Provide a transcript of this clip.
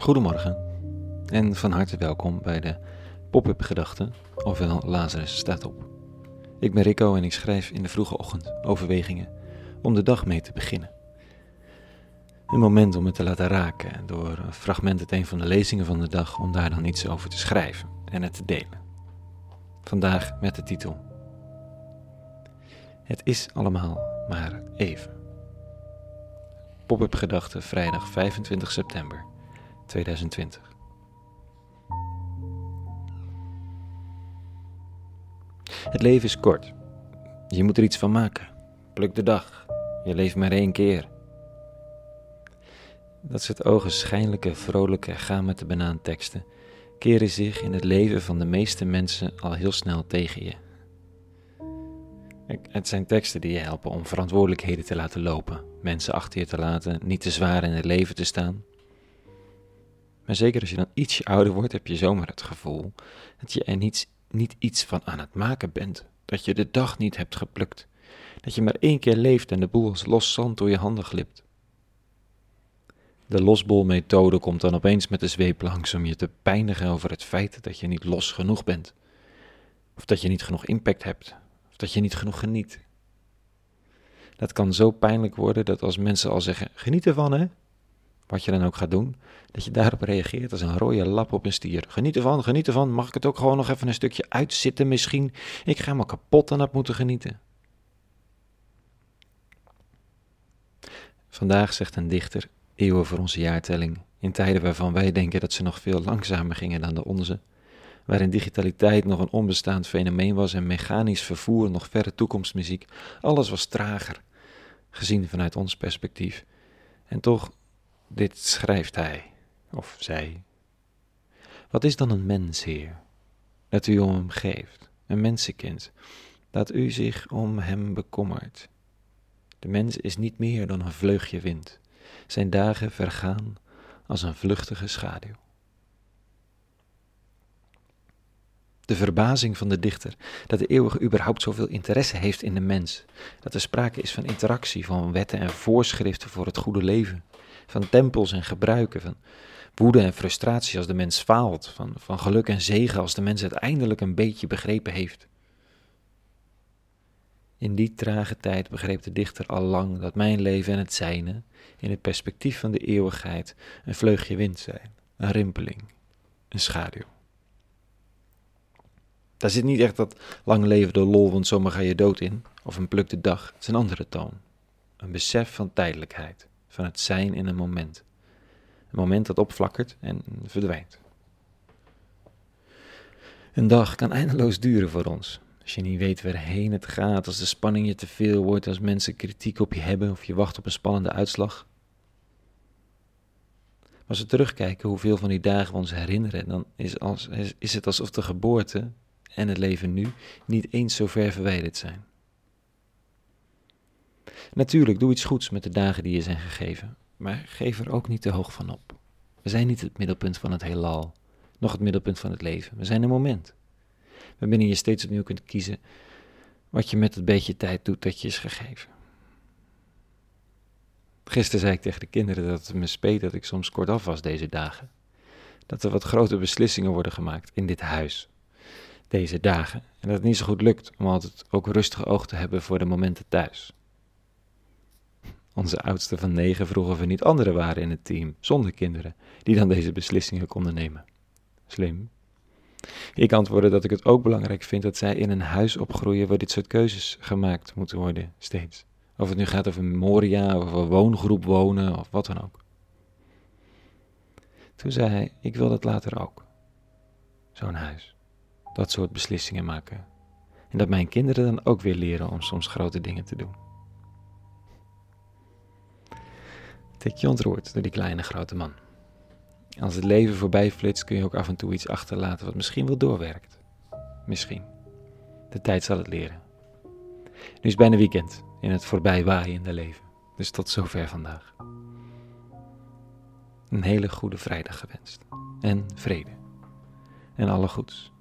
Goedemorgen en van harte welkom bij de Pop-up Gedachten, ofwel Lazarus staat op. Ik ben Rico en ik schrijf in de vroege ochtend overwegingen om de dag mee te beginnen. Een moment om het te laten raken door een fragment uit een van de lezingen van de dag om daar dan iets over te schrijven en het te delen. Vandaag met de titel Het is allemaal maar even. Pop-up Gedachten vrijdag 25 september 2020. Het leven is kort. Je moet er iets van maken. Pluk de dag. Je leeft maar één keer. Dat soort ogenschijnlijke, vrolijke, ga met de banaan teksten keren zich in het leven van de meeste mensen al heel snel tegen je. Het zijn teksten die je helpen om verantwoordelijkheden te laten lopen, mensen achter je te laten, niet te zwaar in het leven te staan. Maar zeker als je dan ietsje ouder wordt, heb je zomaar het gevoel dat je er niet, niet iets van aan het maken bent. Dat je de dag niet hebt geplukt. Dat je maar één keer leeft en de boel als los zand door je handen glipt. De losbolmethode komt dan opeens met de zweep langs om je te pijnigen over het feit dat je niet los genoeg bent. Of dat je niet genoeg impact hebt. Of dat je niet genoeg geniet. Dat kan zo pijnlijk worden dat als mensen al zeggen: geniet ervan hè, wat je dan ook gaat doen, dat je daarop reageert als een rode lap op een stier. Geniet ervan, geniet ervan. Mag ik het ook gewoon nog even een stukje uitzitten misschien? Ik ga me kapot aan het moeten genieten. Vandaag zegt een dichter, eeuwen voor onze jaartelling, in tijden waarvan wij denken dat ze nog veel langzamer gingen dan de onze, waarin digitaliteit nog een onbestaand fenomeen was en mechanisch vervoer nog verre toekomstmuziek, alles was trager, gezien vanuit ons perspectief. En toch dit schrijft hij, of zij. Wat is dan een mens, Heer? Dat u om hem geeft, een mensenkind, dat u zich om hem bekommert. De mens is niet meer dan een vleugje wind. Zijn dagen vergaan als een vluchtige schaduw. De verbazing van de dichter dat de eeuwige überhaupt zoveel interesse heeft in de mens, dat er sprake is van interactie, van wetten en voorschriften voor het goede leven, van tempels en gebruiken, van woede en frustratie als de mens faalt, van, van geluk en zegen als de mens uiteindelijk een beetje begrepen heeft. In die trage tijd begreep de dichter al lang dat mijn leven en het zijne, in het perspectief van de eeuwigheid, een vleugje wind zijn, een rimpeling, een schaduw. Daar zit niet echt dat lang levende lol, want zomaar ga je dood in, of een plukte dag. Het is een andere toon. Een besef van tijdelijkheid van het zijn in een moment. Een moment dat opflakkert en verdwijnt. Een dag kan eindeloos duren voor ons. Als je niet weet waarheen het gaat, als de spanning je te veel wordt, als mensen kritiek op je hebben of je wacht op een spannende uitslag. Als we terugkijken hoeveel van die dagen we ons herinneren, dan is, als, is het alsof de geboorte en het leven nu niet eens zo ver verwijderd zijn. Natuurlijk, doe iets goeds met de dagen die je zijn gegeven, maar geef er ook niet te hoog van op. We zijn niet het middelpunt van het heelal, nog het middelpunt van het leven. We zijn een moment, waarbinnen je steeds opnieuw kunt kiezen wat je met het beetje tijd doet dat je is gegeven. Gisteren zei ik tegen de kinderen dat het me speet dat ik soms kortaf was deze dagen. Dat er wat grote beslissingen worden gemaakt in dit huis, deze dagen. En dat het niet zo goed lukt om altijd ook rustig oog te hebben voor de momenten thuis. Onze oudste van negen vroeg of er niet anderen waren in het team, zonder kinderen, die dan deze beslissingen konden nemen. Slim. Ik antwoordde dat ik het ook belangrijk vind dat zij in een huis opgroeien waar dit soort keuzes gemaakt moeten worden, steeds. Of het nu gaat over Moria, of een woongroep wonen, of wat dan ook. Toen zei hij, ik wil dat later ook. Zo'n huis. Dat soort beslissingen maken. En dat mijn kinderen dan ook weer leren om soms grote dingen te doen. Je ontroerd door die kleine grote man. Als het leven voorbij flitst, kun je ook af en toe iets achterlaten wat misschien wel doorwerkt. Misschien. De tijd zal het leren. Nu is bijna weekend in het voorbij waaiende leven. Dus tot zover vandaag. Een hele goede vrijdag gewenst. En vrede. En alle goeds.